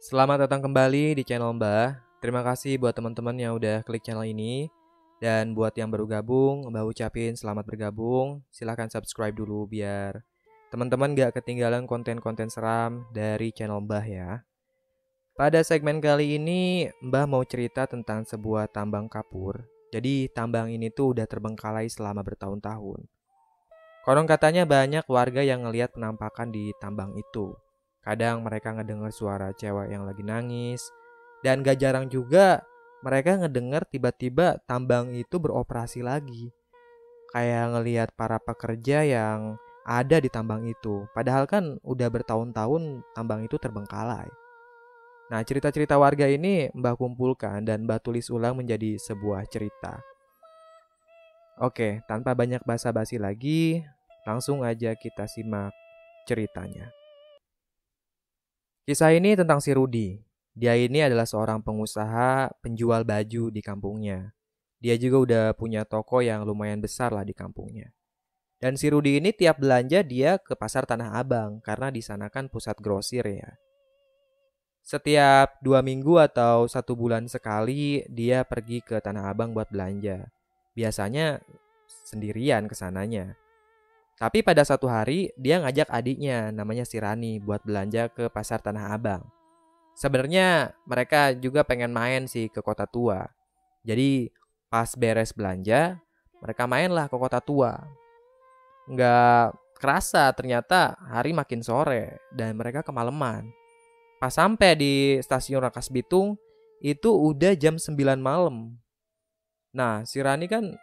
Selamat datang kembali di channel Mbah. Terima kasih buat teman-teman yang udah klik channel ini. Dan buat yang baru gabung, Mbah ucapin selamat bergabung. Silahkan subscribe dulu biar teman-teman gak ketinggalan konten-konten seram dari channel Mbah ya. Pada segmen kali ini, Mbah mau cerita tentang sebuah tambang kapur. Jadi tambang ini tuh udah terbengkalai selama bertahun-tahun. Konon katanya banyak warga yang ngelihat penampakan di tambang itu. Kadang mereka ngedengar suara cewek yang lagi nangis. Dan gak jarang juga mereka ngedengar tiba-tiba tambang itu beroperasi lagi. Kayak ngelihat para pekerja yang ada di tambang itu. Padahal kan udah bertahun-tahun tambang itu terbengkalai. Nah, cerita-cerita warga ini Mbah kumpulkan dan Mbah tulis ulang menjadi sebuah cerita. Oke, tanpa banyak basa-basi lagi, langsung aja kita simak ceritanya. Kisah ini tentang si Rudi. Dia ini adalah seorang pengusaha penjual baju di kampungnya. Dia juga udah punya toko yang lumayan besar lah di kampungnya. Dan si Rudi ini tiap belanja dia ke pasar Tanah Abang karena di sana kan pusat grosir ya. Setiap dua minggu atau satu bulan sekali dia pergi ke Tanah Abang buat belanja. Biasanya sendirian ke sananya. Tapi pada satu hari dia ngajak adiknya namanya si Rani buat belanja ke pasar Tanah Abang. Sebenarnya mereka juga pengen main sih ke kota tua. Jadi pas beres belanja, mereka mainlah ke kota tua. Nggak kerasa ternyata hari makin sore dan mereka kemalaman. Pas sampai di stasiun Rangkas Bitung, itu udah jam 9 malam. Nah, si Rani kan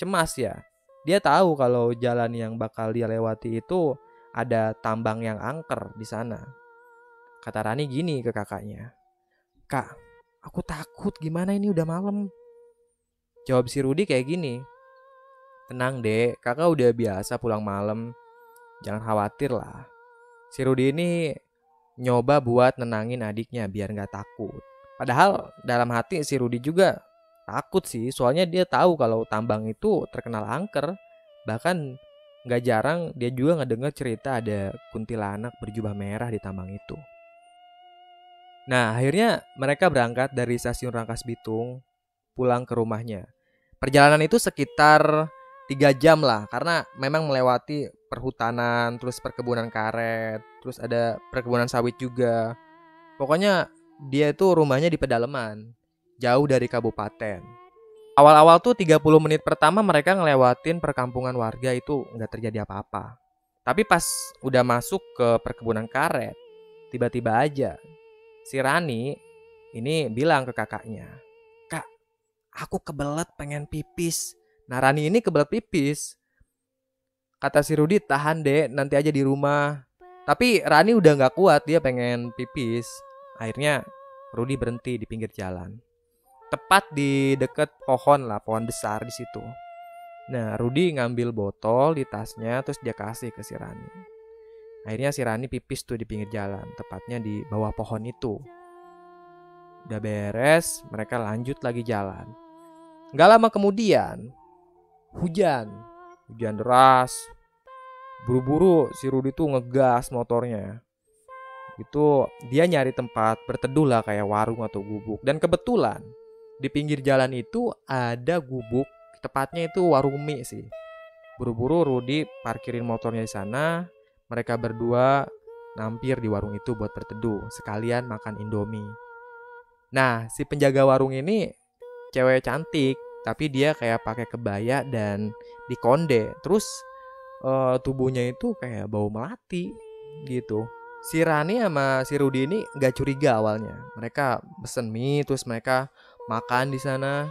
cemas ya dia tahu kalau jalan yang bakal dia lewati itu ada tambang yang angker di sana. Kata Rani gini ke kakaknya. Kak, aku takut gimana ini udah malam. Jawab si Rudi kayak gini. Tenang dek, kakak udah biasa pulang malam. Jangan khawatir lah. Si Rudi ini nyoba buat nenangin adiknya biar nggak takut. Padahal dalam hati si Rudi juga takut sih soalnya dia tahu kalau tambang itu terkenal angker. Bahkan nggak jarang dia juga ngedenger cerita ada kuntilanak berjubah merah di tambang itu. Nah akhirnya mereka berangkat dari stasiun Rangkas Bitung pulang ke rumahnya. Perjalanan itu sekitar tiga jam lah karena memang melewati perhutanan terus perkebunan karet terus ada perkebunan sawit juga. Pokoknya dia itu rumahnya di pedalaman jauh dari kabupaten. Awal-awal tuh 30 menit pertama mereka ngelewatin perkampungan warga itu nggak terjadi apa-apa. Tapi pas udah masuk ke perkebunan karet, tiba-tiba aja si Rani ini bilang ke kakaknya, Kak, aku kebelet pengen pipis. Nah Rani ini kebelet pipis. Kata si Rudi, tahan deh, nanti aja di rumah. Tapi Rani udah nggak kuat, dia pengen pipis. Akhirnya Rudi berhenti di pinggir jalan tepat di deket pohon lah, pohon besar di situ. Nah, Rudi ngambil botol di tasnya terus dia kasih ke si Rani. Akhirnya si Rani pipis tuh di pinggir jalan, tepatnya di bawah pohon itu. Udah beres, mereka lanjut lagi jalan. Gak lama kemudian, hujan. Hujan deras. Buru-buru si Rudi tuh ngegas motornya. Itu dia nyari tempat berteduh lah kayak warung atau gubuk. Dan kebetulan di pinggir jalan itu ada gubuk, tepatnya itu warung mie sih. Buru-buru Rudi parkirin motornya di sana. Mereka berdua nampir di warung itu buat berteduh, sekalian makan Indomie. Nah, si penjaga warung ini cewek cantik, tapi dia kayak pakai kebaya dan dikonde. Terus uh, tubuhnya itu kayak bau melati gitu. Si Rani sama si Rudi ini gak curiga awalnya. Mereka pesen mie, terus mereka makan di sana.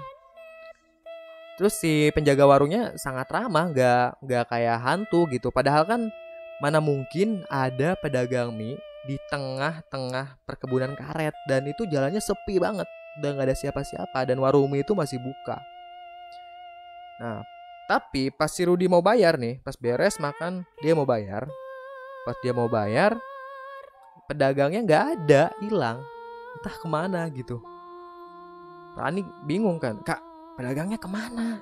Terus si penjaga warungnya sangat ramah, nggak nggak kayak hantu gitu. Padahal kan mana mungkin ada pedagang mie di tengah-tengah perkebunan karet dan itu jalannya sepi banget dan nggak ada siapa-siapa dan warung mie itu masih buka. Nah, tapi pas si Rudi mau bayar nih, pas beres makan dia mau bayar. Pas dia mau bayar, pedagangnya nggak ada, hilang, entah ke mana gitu. Rani bingung kan, kak pedagangnya ke mana?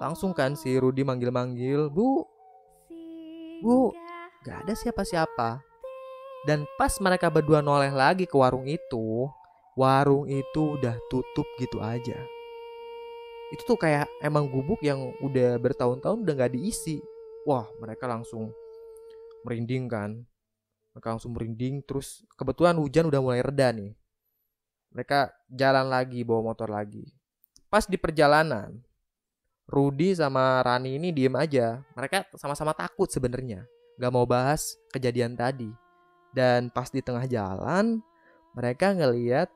Langsung kan si Rudi manggil-manggil, bu, bu, gak ada siapa-siapa. Dan pas mereka berdua noleh lagi ke warung itu, warung itu udah tutup gitu aja. Itu tuh kayak emang gubuk yang udah bertahun-tahun udah gak diisi. Wah, mereka langsung merinding kan. Mereka langsung merinding, terus kebetulan hujan udah mulai reda nih. Mereka jalan lagi, bawa motor lagi. Pas di perjalanan, Rudy sama Rani ini diem aja. Mereka sama-sama takut sebenarnya, gak mau bahas kejadian tadi. Dan pas di tengah jalan, mereka ngeliat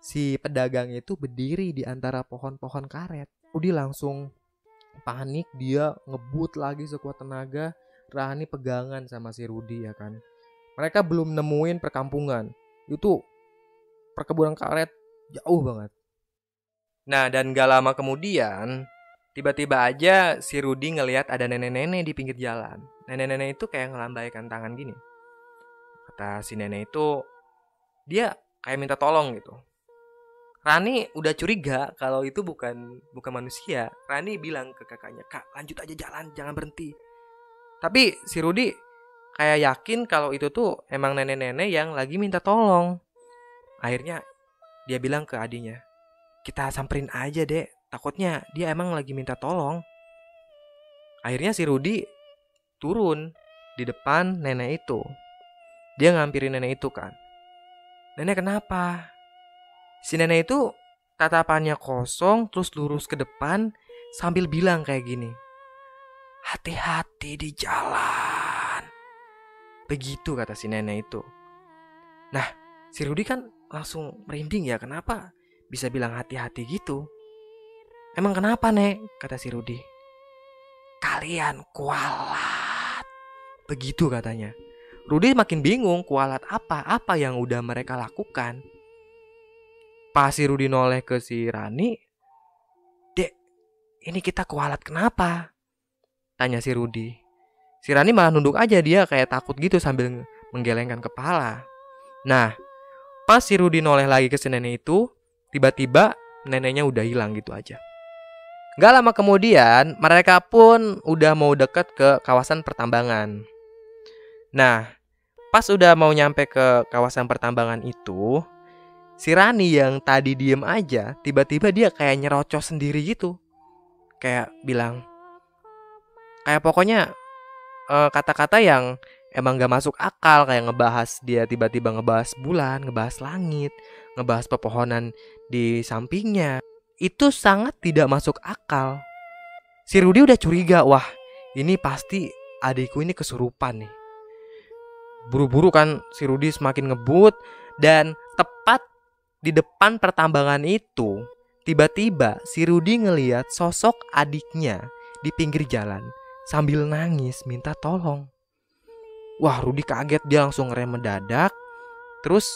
si pedagang itu berdiri di antara pohon-pohon karet. Rudy langsung panik, dia ngebut lagi sekuat tenaga. Rani pegangan sama si Rudy ya kan. Mereka belum nemuin perkampungan. Itu perkebunan karet jauh banget. Nah, dan gak lama kemudian, tiba-tiba aja si Rudy ngelihat ada nenek-nenek di pinggir jalan. Nenek-nenek itu kayak ngelambaikan tangan gini kata si nenek itu dia kayak minta tolong gitu Rani udah curiga kalau itu bukan bukan manusia. Rani bilang ke kakaknya, "Kak, lanjut aja jalan, jangan berhenti." Tapi si Rudi kayak yakin kalau itu tuh emang nenek-nenek yang lagi minta tolong. Akhirnya dia bilang ke adinya, "Kita samperin aja, Dek. Takutnya dia emang lagi minta tolong." Akhirnya si Rudi turun di depan nenek itu. Dia ngampirin nenek itu kan. Nenek kenapa? Si nenek itu tatapannya kosong terus lurus ke depan sambil bilang kayak gini. Hati-hati di jalan. Begitu kata si nenek itu. Nah, si Rudi kan langsung merinding ya kenapa bisa bilang hati-hati gitu. Emang kenapa, Nek? Kata si Rudi. Kalian kualat. Begitu katanya. Rudy makin bingung kualat apa apa yang udah mereka lakukan. Pas si Rudy noleh ke si Rani, Dek, ini kita kualat kenapa? Tanya si Rudy. Si Rani malah nunduk aja dia kayak takut gitu sambil menggelengkan kepala. Nah, pas si Rudy noleh lagi ke si nenek itu, tiba-tiba neneknya udah hilang gitu aja. Gak lama kemudian, mereka pun udah mau deket ke kawasan pertambangan. Nah, Pas udah mau nyampe ke kawasan pertambangan itu, si Rani yang tadi diem aja, tiba-tiba dia kayak nyerocos sendiri gitu. Kayak bilang, kayak pokoknya kata eh, kata-kata yang emang gak masuk akal kayak ngebahas dia tiba-tiba ngebahas bulan, ngebahas langit, ngebahas pepohonan di sampingnya. Itu sangat tidak masuk akal. Si Rudy udah curiga, wah ini pasti adikku ini kesurupan nih buru-buru kan si Rudi semakin ngebut dan tepat di depan pertambangan itu tiba-tiba si Rudi ngeliat sosok adiknya di pinggir jalan sambil nangis minta tolong. Wah Rudi kaget dia langsung ngerem mendadak terus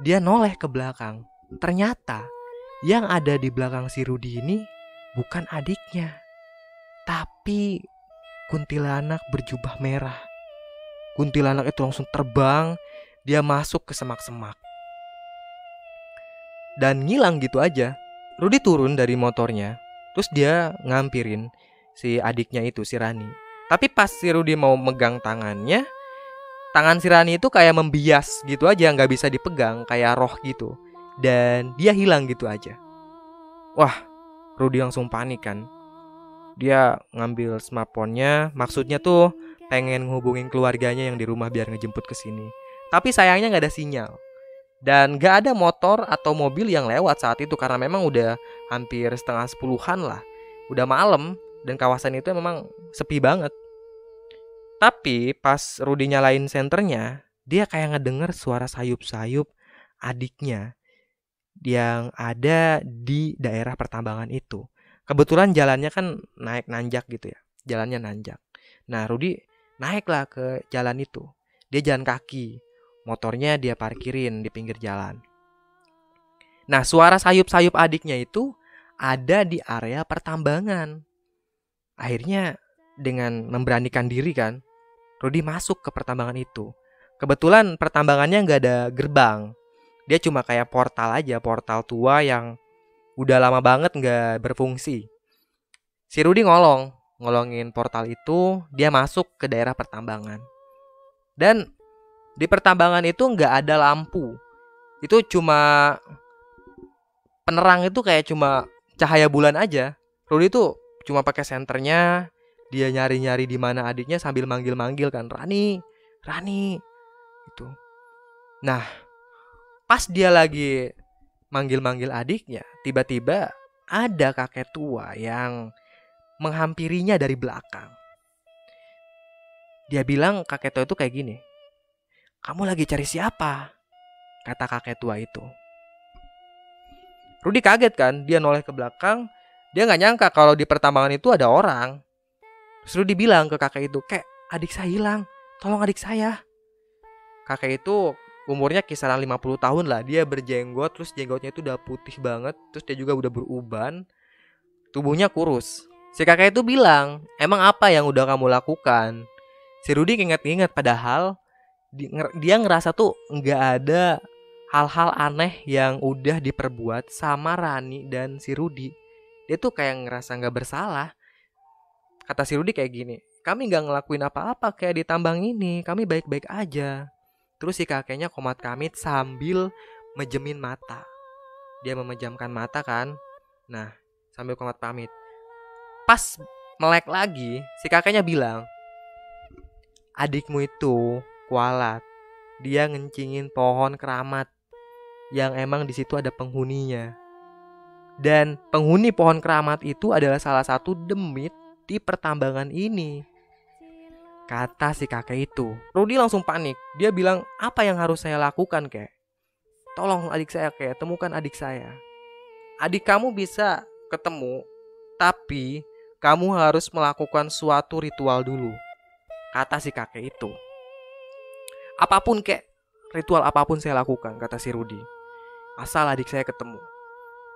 dia noleh ke belakang. Ternyata yang ada di belakang si Rudi ini bukan adiknya tapi kuntilanak berjubah merah kuntilanak itu langsung terbang, dia masuk ke semak-semak. Dan ngilang gitu aja. Rudy turun dari motornya, terus dia ngampirin si adiknya itu, si Rani. Tapi pas si Rudy mau megang tangannya, tangan si Rani itu kayak membias gitu aja, nggak bisa dipegang, kayak roh gitu. Dan dia hilang gitu aja. Wah, Rudy langsung panik kan. Dia ngambil smartphone-nya, maksudnya tuh pengen ngehubungin keluarganya yang di rumah biar ngejemput ke sini. Tapi sayangnya nggak ada sinyal. Dan nggak ada motor atau mobil yang lewat saat itu karena memang udah hampir setengah sepuluhan lah. Udah malam dan kawasan itu memang sepi banget. Tapi pas Rudy nyalain senternya, dia kayak ngedenger suara sayup-sayup adiknya yang ada di daerah pertambangan itu. Kebetulan jalannya kan naik nanjak gitu ya. Jalannya nanjak. Nah, Rudy naiklah ke jalan itu. Dia jalan kaki, motornya dia parkirin di pinggir jalan. Nah, suara sayup-sayup adiknya itu ada di area pertambangan. Akhirnya dengan memberanikan diri kan, Rudy masuk ke pertambangan itu. Kebetulan pertambangannya nggak ada gerbang. Dia cuma kayak portal aja, portal tua yang udah lama banget nggak berfungsi. Si Rudy ngolong, ngolongin portal itu, dia masuk ke daerah pertambangan. Dan di pertambangan itu nggak ada lampu. Itu cuma penerang itu kayak cuma cahaya bulan aja. Rudy tuh cuma pakai senternya, dia nyari-nyari di mana adiknya sambil manggil-manggil kan, Rani, Rani. Itu. Nah, pas dia lagi manggil-manggil adiknya, tiba-tiba ada kakek tua yang menghampirinya dari belakang. Dia bilang kakek tua itu kayak gini. Kamu lagi cari siapa? Kata kakek tua itu. Rudi kaget kan, dia noleh ke belakang. Dia nggak nyangka kalau di pertambangan itu ada orang. Terus bilang ke kakek itu, kek adik saya hilang, tolong adik saya. Kakek itu umurnya kisaran 50 tahun lah. Dia berjenggot, terus jenggotnya itu udah putih banget, terus dia juga udah beruban. Tubuhnya kurus. Si kakek itu bilang, emang apa yang udah kamu lakukan? Si Rudi inget-inget padahal dia ngerasa tuh nggak ada hal-hal aneh yang udah diperbuat sama Rani dan si Rudi. Dia tuh kayak ngerasa nggak bersalah. Kata si Rudi kayak gini, kami nggak ngelakuin apa-apa kayak di tambang ini, kami baik-baik aja. Terus si kakeknya komat kamit sambil mejemin mata. Dia memejamkan mata kan. Nah, sambil komat pamit. Pas melek lagi, si kakeknya bilang, adikmu itu kualat. Dia ngencingin pohon keramat yang emang di situ ada penghuninya. Dan penghuni pohon keramat itu adalah salah satu demit di pertambangan ini. Kata si kakek itu. Rudy langsung panik. Dia bilang, apa yang harus saya lakukan kek? Tolong adik saya kek, temukan adik saya. Adik kamu bisa ketemu, tapi kamu harus melakukan suatu ritual dulu kata si kakek itu. Apa pun kek, ritual apa pun saya lakukan, kata si Rudi. Asal adik saya ketemu.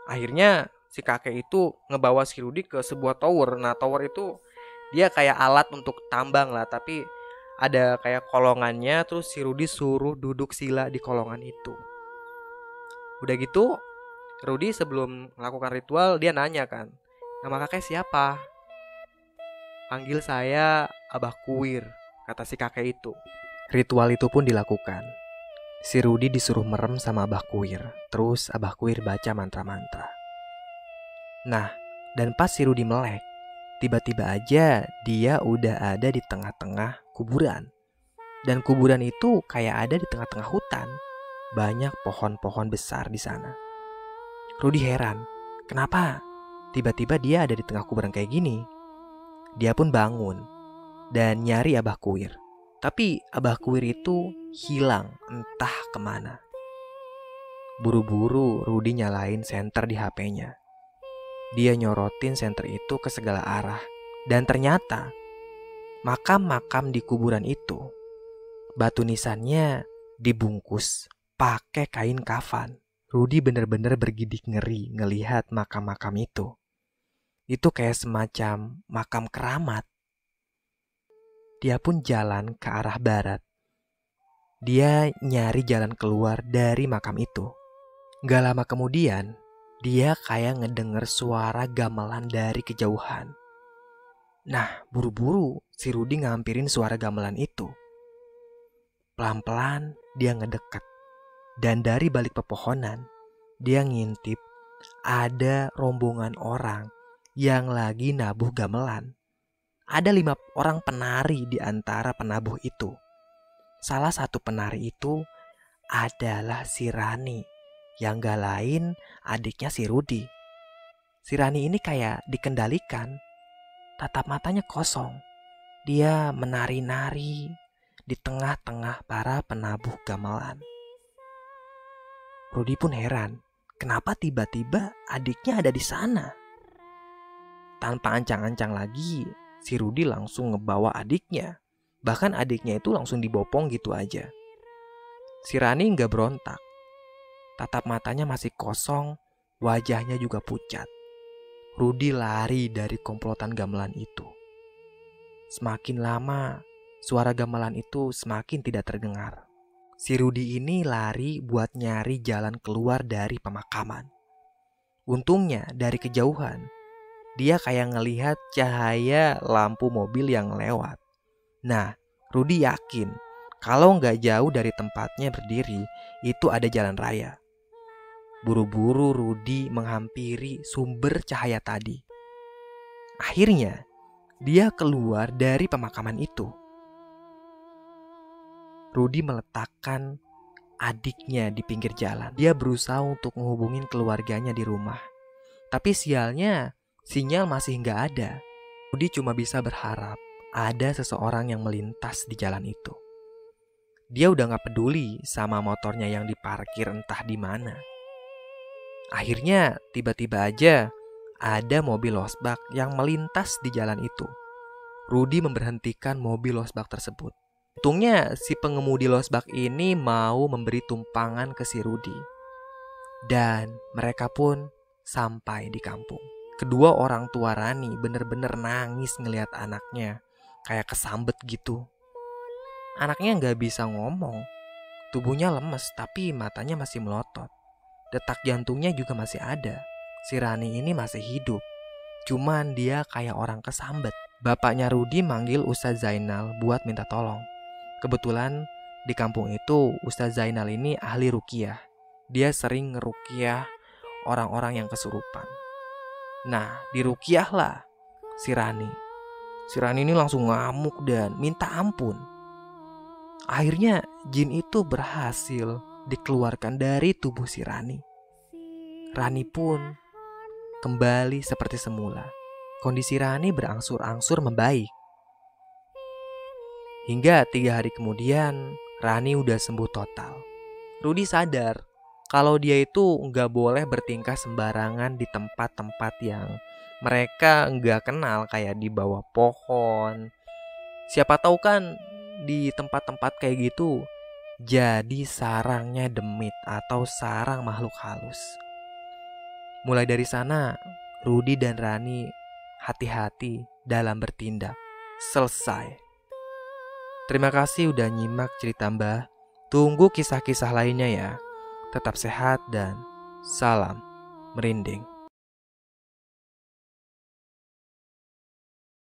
Akhirnya si kakek itu ngebawa si Rudi ke sebuah tower. Nah tower itu dia kayak alat untuk tambang lah, tapi ada kayak kolongannya, terus si Rudi suruh duduk sila di kolongan itu. Udah gitu, Rudi sebelum melakukan ritual dia nanya kan, nama kakek siapa? Panggil saya Abah Kuir, kata si kakek itu. Ritual itu pun dilakukan. Si Rudi disuruh merem sama Abah Kuir, terus Abah Kuir baca mantra-mantra. Nah, dan pas si Rudi melek, tiba-tiba aja dia udah ada di tengah-tengah kuburan. Dan kuburan itu kayak ada di tengah-tengah hutan. Banyak pohon-pohon besar di sana. Rudi heran, kenapa tiba-tiba dia ada di tengah kuburan kayak gini? Dia pun bangun dan nyari Abah Kuir. Tapi Abah Kuir itu hilang entah ke mana. Buru-buru Rudi nyalain senter di HP-nya. Dia nyorotin senter itu ke segala arah. Dan ternyata makam-makam di kuburan itu batu nisannya dibungkus pakai kain kafan. Rudi bener-bener bergidik ngeri ngelihat makam-makam itu itu kayak semacam makam keramat. Dia pun jalan ke arah barat. Dia nyari jalan keluar dari makam itu. Gak lama kemudian, dia kayak ngedenger suara gamelan dari kejauhan. Nah, buru-buru si Rudi ngampirin suara gamelan itu. Pelan-pelan dia ngedekat. Dan dari balik pepohonan, dia ngintip ada rombongan orang yang lagi nabuh gamelan. Ada lima orang penari di antara penabuh itu. Salah satu penari itu adalah si Rani, yang gak lain adiknya si Rudi. Si Rani ini kayak dikendalikan, tatap matanya kosong. Dia menari-nari di tengah-tengah para penabuh gamelan. Rudi pun heran, kenapa tiba-tiba adiknya ada di sana? Tanpa ancang-ancang lagi, si Rudi langsung ngebawa adiknya. Bahkan adiknya itu langsung dibopong gitu aja. Si Rani nggak berontak. Tatap matanya masih kosong, wajahnya juga pucat. Rudi lari dari komplotan gamelan itu. Semakin lama, suara gamelan itu semakin tidak terdengar. Si Rudi ini lari buat nyari jalan keluar dari pemakaman. Untungnya dari kejauhan, dia kayak ngelihat cahaya lampu mobil yang lewat. Nah, Rudi yakin Kalau nggak jauh dari tempatnya berdiri, itu ada jalan raya. Buru-buru Rudi menghampiri sumber cahaya tadi. Akhirnya, dia keluar dari pemakaman itu. Rudi meletakkan adiknya di pinggir jalan. Dia berusaha untuk menghubungin keluarganya di rumah. Tapi sialnya, sinyal masih nggak ada. Rudi cuma bisa berharap ada seseorang yang melintas di jalan itu. Dia udah nggak peduli sama motornya yang diparkir entah di mana. Akhirnya, tiba-tiba aja ada mobil losbak yang melintas di jalan itu. Rudy memberhentikan mobil losbak tersebut. Untungnya si pengemudi losbak ini mau memberi tumpangan ke si Rudy. Dan mereka pun sampai di kampung. Kedua orang tua Rani bener-bener nangis ngelihat anaknya. Kayak kesambet gitu. Anaknya nggak bisa ngomong. Tubuhnya lemes tapi matanya masih melotot. Detak jantungnya juga masih ada si Rani ini masih hidup. Cuman dia kayak orang kesambet. Bapaknya Rudi manggil Ustaz Zainal buat minta tolong. Kebetulan di kampung itu Ustaz Zainal ini ahli rukiah. Dia sering ngerukiah orang-orang yang kesurupan. Nah, dirukiah lah si Rani. Si Rani ini langsung ngamuk dan minta ampun. Akhirnya jin itu berhasil dikeluarkan dari tubuh si Rani. Rani pun kembali seperti semula. Kondisi Rani berangsur-angsur membaik. Hingga tiga hari kemudian, Rani udah sembuh total. Rudi sadar kalau dia itu nggak boleh bertingkah sembarangan di tempat-tempat yang mereka nggak kenal kayak di bawah pohon. Siapa tahu kan di tempat-tempat kayak gitu jadi sarangnya demit atau sarang makhluk halus. Mulai dari sana, Rudi dan Rani hati-hati dalam bertindak. Selesai. Terima kasih udah nyimak cerita Mbah. Tunggu kisah-kisah lainnya ya. Tetap sehat dan salam merinding.